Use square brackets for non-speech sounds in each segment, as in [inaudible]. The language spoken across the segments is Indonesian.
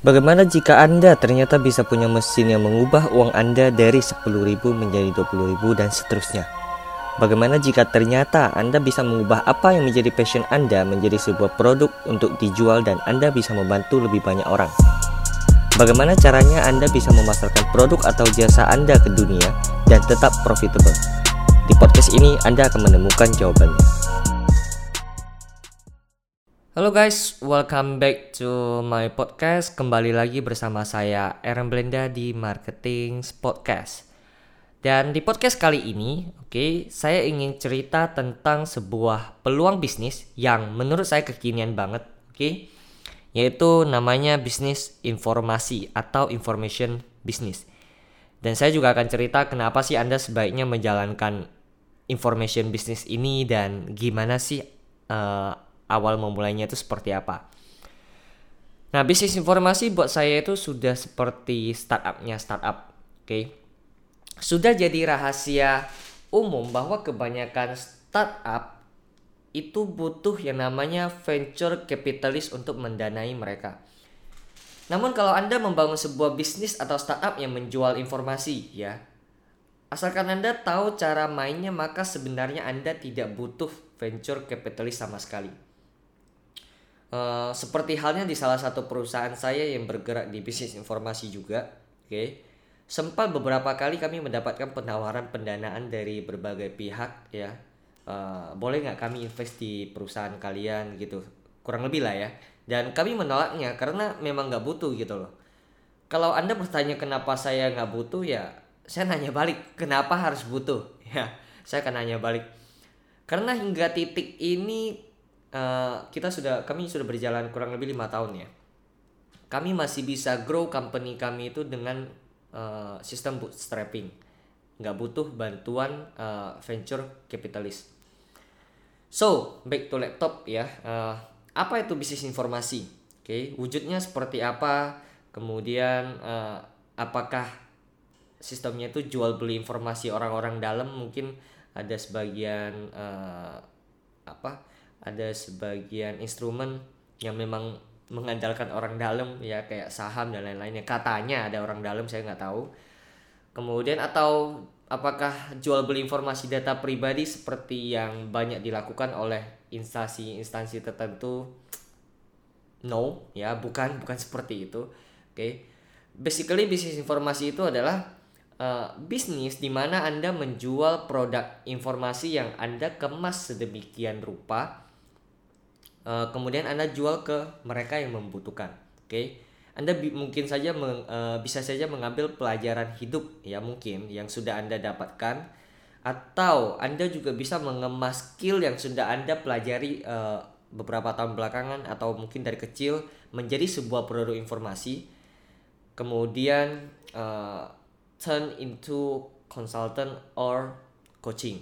Bagaimana jika Anda ternyata bisa punya mesin yang mengubah uang Anda dari 10.000 menjadi 20.000 dan seterusnya? Bagaimana jika ternyata Anda bisa mengubah apa yang menjadi passion Anda menjadi sebuah produk untuk dijual dan Anda bisa membantu lebih banyak orang? Bagaimana caranya Anda bisa memasarkan produk atau jasa Anda ke dunia dan tetap profitable? Di podcast ini Anda akan menemukan jawabannya. Halo guys, welcome back to my podcast. Kembali lagi bersama saya Aaron Blenda di Marketing Podcast. Dan di podcast kali ini, oke, okay, saya ingin cerita tentang sebuah peluang bisnis yang menurut saya kekinian banget, oke. Okay? Yaitu namanya bisnis informasi atau information business. Dan saya juga akan cerita kenapa sih Anda sebaiknya menjalankan information business ini dan gimana sih uh, awal memulainya itu seperti apa. Nah, bisnis informasi buat saya itu sudah seperti startupnya startup, oke? Okay? Sudah jadi rahasia umum bahwa kebanyakan startup itu butuh yang namanya venture capitalist untuk mendanai mereka. Namun kalau Anda membangun sebuah bisnis atau startup yang menjual informasi, ya, asalkan Anda tahu cara mainnya, maka sebenarnya Anda tidak butuh venture capitalist sama sekali. Uh, seperti halnya di salah satu perusahaan saya yang bergerak di bisnis informasi juga, oke. Okay, sempat beberapa kali kami mendapatkan penawaran pendanaan dari berbagai pihak ya. Uh, boleh nggak kami invest di perusahaan kalian gitu, kurang lebih lah ya. Dan kami menolaknya karena memang nggak butuh gitu loh. Kalau anda bertanya kenapa saya nggak butuh ya, saya nanya balik kenapa harus butuh [laughs] ya. Saya akan nanya balik karena hingga titik ini uh, kita sudah kami sudah berjalan kurang lebih lima tahun ya. Kami masih bisa grow company kami itu dengan uh, sistem bootstrapping. Nggak butuh bantuan uh, venture capitalist. So back to laptop ya. Uh, apa itu bisnis informasi? Oke okay, wujudnya seperti apa? Kemudian uh, apakah sistemnya itu jual beli informasi orang-orang dalam? Mungkin ada sebagian uh, apa ada sebagian instrumen yang memang mengandalkan orang dalam ya kayak saham dan lain-lainnya katanya ada orang dalam saya nggak tahu. Kemudian atau apakah jual beli informasi data pribadi seperti yang banyak dilakukan oleh instansi-instansi tertentu? No ya bukan bukan seperti itu. Oke. Okay. basically bisnis informasi itu adalah uh, bisnis di mana anda menjual produk informasi yang anda kemas sedemikian rupa uh, kemudian anda jual ke mereka yang membutuhkan oke okay? anda bi mungkin saja meng, uh, bisa saja mengambil pelajaran hidup ya mungkin yang sudah anda dapatkan atau anda juga bisa mengemas skill yang sudah anda pelajari uh, beberapa tahun belakangan atau mungkin dari kecil menjadi sebuah produk informasi kemudian uh, turn into consultant or coaching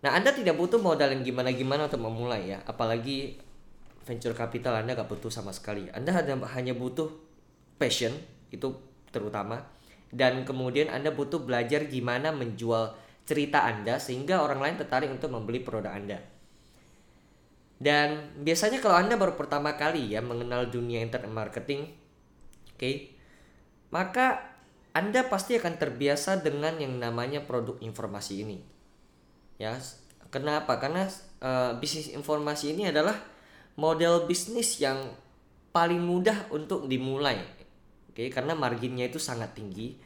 Nah, Anda tidak butuh modal yang gimana-gimana untuk memulai ya, apalagi venture capital Anda nggak butuh sama sekali. Anda hanya butuh passion itu terutama dan kemudian Anda butuh belajar gimana menjual cerita Anda sehingga orang lain tertarik untuk membeli produk Anda. Dan biasanya kalau Anda baru pertama kali ya mengenal dunia internet marketing, oke, okay, maka Anda pasti akan terbiasa dengan yang namanya produk informasi ini ya kenapa? Karena uh, bisnis informasi ini adalah model bisnis yang paling mudah untuk dimulai. Oke karena marginnya itu sangat tinggi.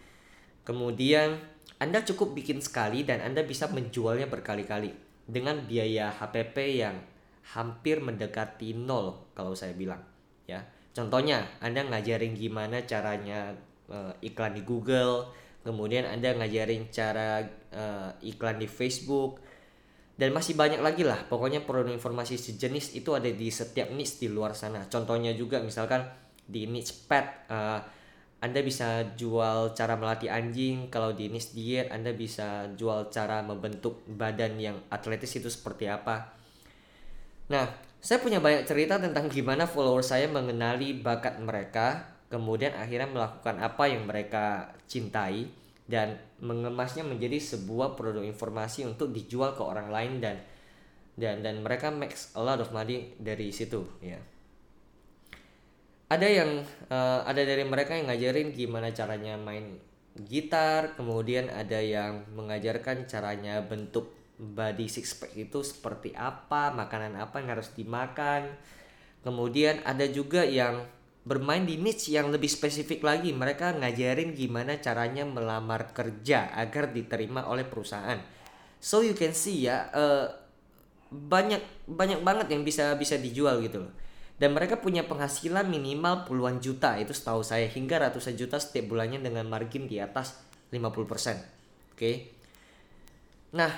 Kemudian anda cukup bikin sekali dan anda bisa menjualnya berkali-kali dengan biaya HPP yang hampir mendekati nol kalau saya bilang. Ya contohnya anda ngajarin gimana caranya uh, iklan di Google kemudian anda ngajarin cara uh, iklan di Facebook. Dan masih banyak lagi lah. Pokoknya produk informasi sejenis itu ada di setiap niche di luar sana. Contohnya juga misalkan di niche pet uh, anda bisa jual cara melatih anjing. Kalau di niche diet anda bisa jual cara membentuk badan yang atletis itu seperti apa. Nah saya punya banyak cerita tentang gimana follower saya mengenali bakat mereka kemudian akhirnya melakukan apa yang mereka cintai dan mengemasnya menjadi sebuah produk informasi untuk dijual ke orang lain dan dan dan mereka makes a lot of money dari situ ya. Ada yang uh, ada dari mereka yang ngajarin gimana caranya main gitar kemudian ada yang mengajarkan caranya bentuk body six pack itu seperti apa makanan apa yang harus dimakan. Kemudian ada juga yang bermain di niche yang lebih spesifik lagi mereka ngajarin gimana caranya melamar kerja agar diterima oleh perusahaan so you can see ya uh, banyak banyak banget yang bisa bisa dijual gitu loh dan mereka punya penghasilan minimal puluhan juta itu setahu saya hingga ratusan juta setiap bulannya dengan margin di atas 50%. Oke. Okay? Nah,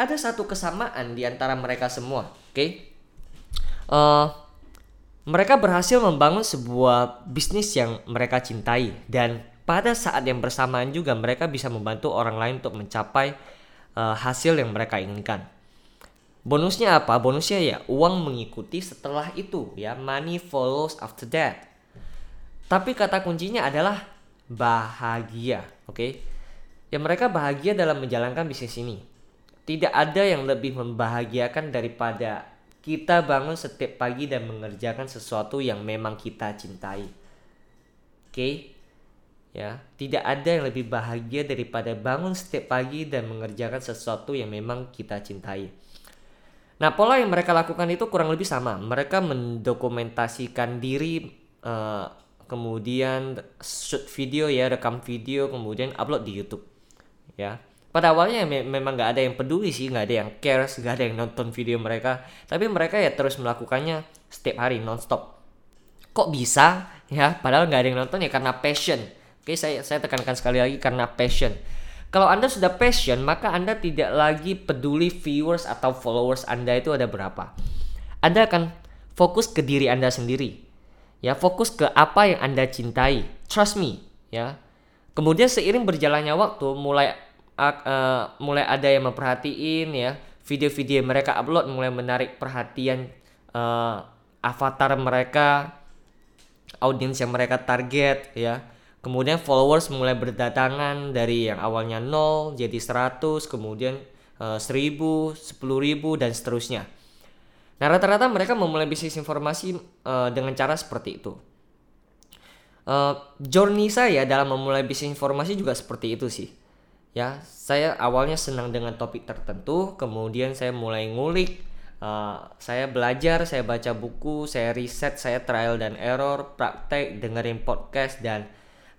ada satu kesamaan di antara mereka semua, oke? Okay? Uh, eh, mereka berhasil membangun sebuah bisnis yang mereka cintai dan pada saat yang bersamaan juga mereka bisa membantu orang lain untuk mencapai uh, hasil yang mereka inginkan. Bonusnya apa? Bonusnya ya uang mengikuti setelah itu ya money follows after that. Tapi kata kuncinya adalah bahagia, oke? Okay? Ya mereka bahagia dalam menjalankan bisnis ini. Tidak ada yang lebih membahagiakan daripada kita bangun setiap pagi dan mengerjakan sesuatu yang memang kita cintai. Oke? Okay? Ya, tidak ada yang lebih bahagia daripada bangun setiap pagi dan mengerjakan sesuatu yang memang kita cintai. Nah, pola yang mereka lakukan itu kurang lebih sama. Mereka mendokumentasikan diri uh, kemudian shoot video ya, rekam video, kemudian upload di YouTube. Ya. Pada awalnya me memang nggak ada yang peduli sih, nggak ada yang cares, nggak ada yang nonton video mereka. Tapi mereka ya terus melakukannya setiap hari nonstop. Kok bisa? Ya, padahal nggak ada yang nonton ya karena passion. Oke, saya saya tekankan sekali lagi karena passion kalau Anda sudah passion, maka Anda tidak lagi peduli viewers atau followers Anda itu ada berapa. Anda akan fokus ke diri Anda sendiri. Ya, fokus ke apa yang Anda cintai. Trust me, ya. Kemudian seiring berjalannya waktu mulai uh, mulai ada yang memperhatiin ya, video-video mereka upload mulai menarik perhatian uh, avatar mereka, audiens yang mereka target ya Kemudian followers mulai berdatangan dari yang awalnya 0 jadi 100, kemudian uh, 1000, 10.000 dan seterusnya. Nah, rata-rata mereka memulai bisnis informasi uh, dengan cara seperti itu. Uh, journey saya dalam memulai bisnis informasi juga seperti itu sih. Ya, saya awalnya senang dengan topik tertentu, kemudian saya mulai ngulik, uh, saya belajar, saya baca buku, saya riset, saya trial dan error, praktek, dengerin podcast dan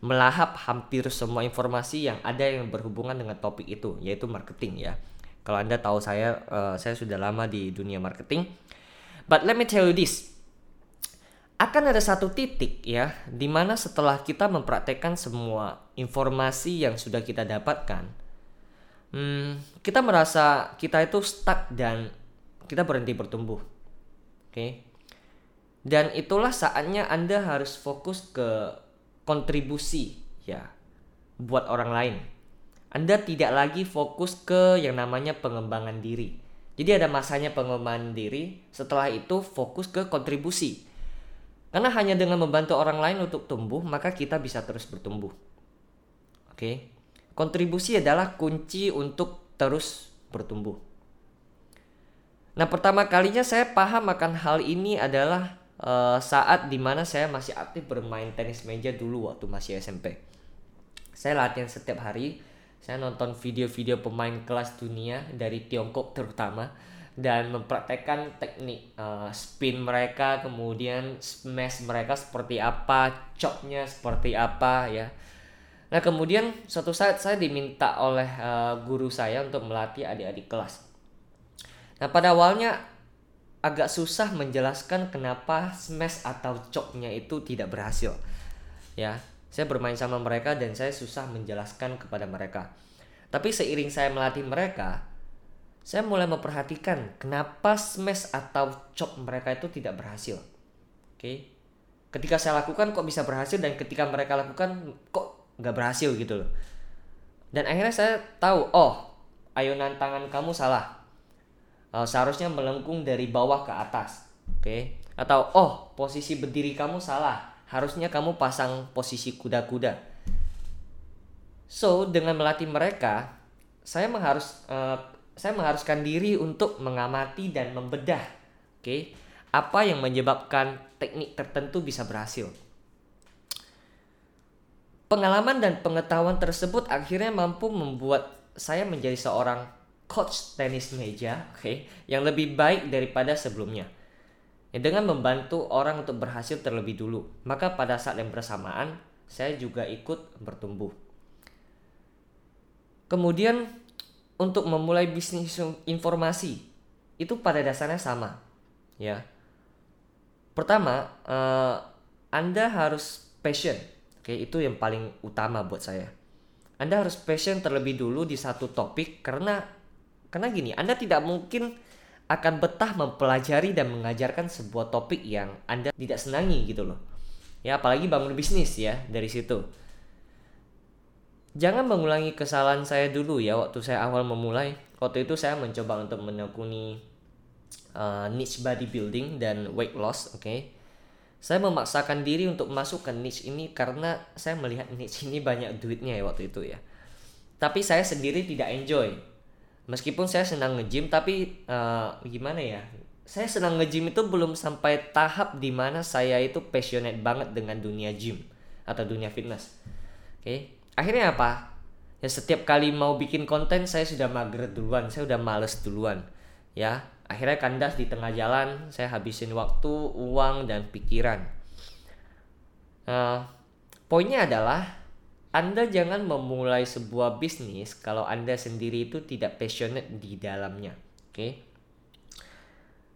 melahap hampir semua informasi yang ada yang berhubungan dengan topik itu yaitu marketing ya. Kalau Anda tahu saya uh, saya sudah lama di dunia marketing. But let me tell you this. Akan ada satu titik ya di mana setelah kita mempraktekkan semua informasi yang sudah kita dapatkan hmm, kita merasa kita itu stuck dan kita berhenti bertumbuh. Oke. Okay? Dan itulah saatnya Anda harus fokus ke kontribusi ya buat orang lain. Anda tidak lagi fokus ke yang namanya pengembangan diri. Jadi ada masanya pengembangan diri, setelah itu fokus ke kontribusi. Karena hanya dengan membantu orang lain untuk tumbuh, maka kita bisa terus bertumbuh. Oke. Kontribusi adalah kunci untuk terus bertumbuh. Nah, pertama kalinya saya paham akan hal ini adalah uh, saat di mana saya masih aktif bermain tenis meja dulu waktu masih SMP. Saya latihan setiap hari. Saya nonton video-video pemain kelas dunia dari Tiongkok terutama dan mempraktekkan teknik uh, spin mereka, kemudian smash mereka seperti apa, chopnya seperti apa ya. Nah kemudian suatu saat saya diminta oleh uh, guru saya untuk melatih adik-adik kelas. Nah pada awalnya agak susah menjelaskan kenapa smash atau chopnya itu tidak berhasil. Ya, saya bermain sama mereka dan saya susah menjelaskan kepada mereka. Tapi seiring saya melatih mereka, saya mulai memperhatikan kenapa smash atau chop mereka itu tidak berhasil. Oke. Ketika saya lakukan kok bisa berhasil dan ketika mereka lakukan kok nggak berhasil gitu loh. Dan akhirnya saya tahu, oh, ayunan tangan kamu salah uh, seharusnya melengkung dari bawah ke atas oke okay? atau oh posisi berdiri kamu salah harusnya kamu pasang posisi kuda-kuda so dengan melatih mereka saya mengharus uh, saya mengharuskan diri untuk mengamati dan membedah oke okay? apa yang menyebabkan teknik tertentu bisa berhasil Pengalaman dan pengetahuan tersebut akhirnya mampu membuat saya menjadi seorang coach tenis meja, oke, okay, yang lebih baik daripada sebelumnya. Ya, dengan membantu orang untuk berhasil terlebih dulu, maka pada saat yang bersamaan saya juga ikut bertumbuh. Kemudian untuk memulai bisnis informasi itu pada dasarnya sama, ya. Pertama, uh, Anda harus passion, oke, itu yang paling utama buat saya. Anda harus passion terlebih dulu di satu topik karena karena gini, Anda tidak mungkin akan betah mempelajari dan mengajarkan sebuah topik yang Anda tidak senangi gitu loh. Ya, apalagi bangun bisnis ya dari situ. Jangan mengulangi kesalahan saya dulu ya waktu saya awal memulai. Waktu itu saya mencoba untuk menekuni uh, niche bodybuilding dan weight loss, oke. Okay? Saya memaksakan diri untuk masuk ke niche ini karena saya melihat niche ini banyak duitnya ya waktu itu ya. Tapi saya sendiri tidak enjoy meskipun saya senang nge-gym tapi uh, gimana ya saya senang nge-gym itu belum sampai tahap di mana saya itu passionate banget dengan dunia gym atau dunia fitness oke okay? akhirnya apa ya setiap kali mau bikin konten saya sudah mager duluan saya udah males duluan ya akhirnya kandas di tengah jalan saya habisin waktu uang dan pikiran uh, poinnya adalah anda jangan memulai sebuah bisnis kalau Anda sendiri itu tidak passionate di dalamnya. Oke. Okay?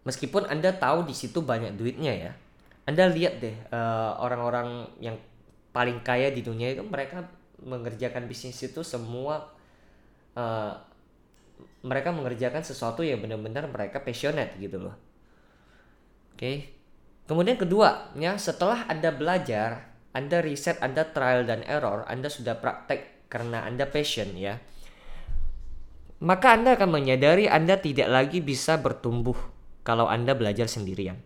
Meskipun Anda tahu di situ banyak duitnya ya. Anda lihat deh eh, orang-orang yang paling kaya di dunia itu mereka mengerjakan bisnis itu semua uh, mereka mengerjakan sesuatu yang benar-benar mereka passionate gitu loh. Oke. Okay? Kemudian kedua, ya setelah Anda belajar anda riset, Anda trial dan error, Anda sudah praktek karena Anda passion ya. Maka Anda akan menyadari Anda tidak lagi bisa bertumbuh kalau Anda belajar sendirian.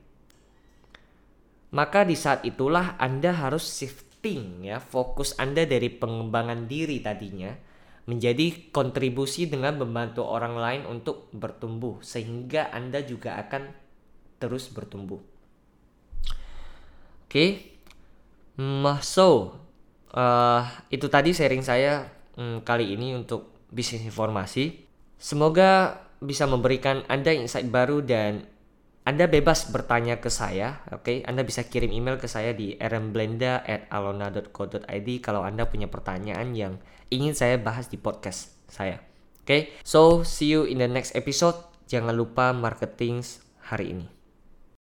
Maka di saat itulah Anda harus shifting ya, fokus Anda dari pengembangan diri tadinya menjadi kontribusi dengan membantu orang lain untuk bertumbuh sehingga Anda juga akan terus bertumbuh. Oke, Mah so uh, itu tadi sharing saya um, kali ini untuk bisnis informasi. Semoga bisa memberikan Anda insight baru dan Anda bebas bertanya ke saya, oke? Okay? Anda bisa kirim email ke saya di rmblenda@alona.co.id kalau Anda punya pertanyaan yang ingin saya bahas di podcast saya. Oke? Okay? So, see you in the next episode. Jangan lupa marketing hari ini.